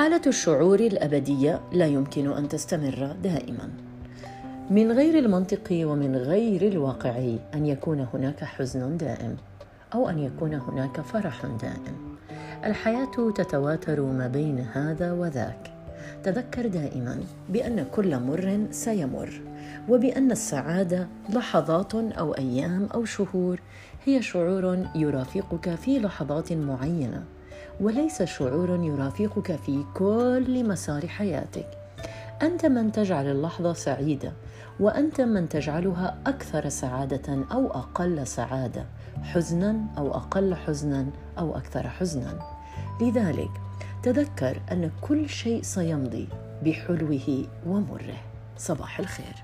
حالة الشعور الأبدية لا يمكن أن تستمر دائما. من غير المنطقي ومن غير الواقعي أن يكون هناك حزن دائم أو أن يكون هناك فرح دائم. الحياة تتواتر ما بين هذا وذاك. تذكر دائما بأن كل مر سيمر وبأن السعادة لحظات أو أيام أو شهور هي شعور يرافقك في لحظات معينة وليس شعور يرافقك في كل مسار حياتك. أنت من تجعل اللحظة سعيدة وأنت من تجعلها أكثر سعادة أو أقل سعادة حزنا أو أقل حزنا أو أكثر حزنا. لذلك تذكر أن كل شيء سيمضي بحلوه ومره. صباح الخير.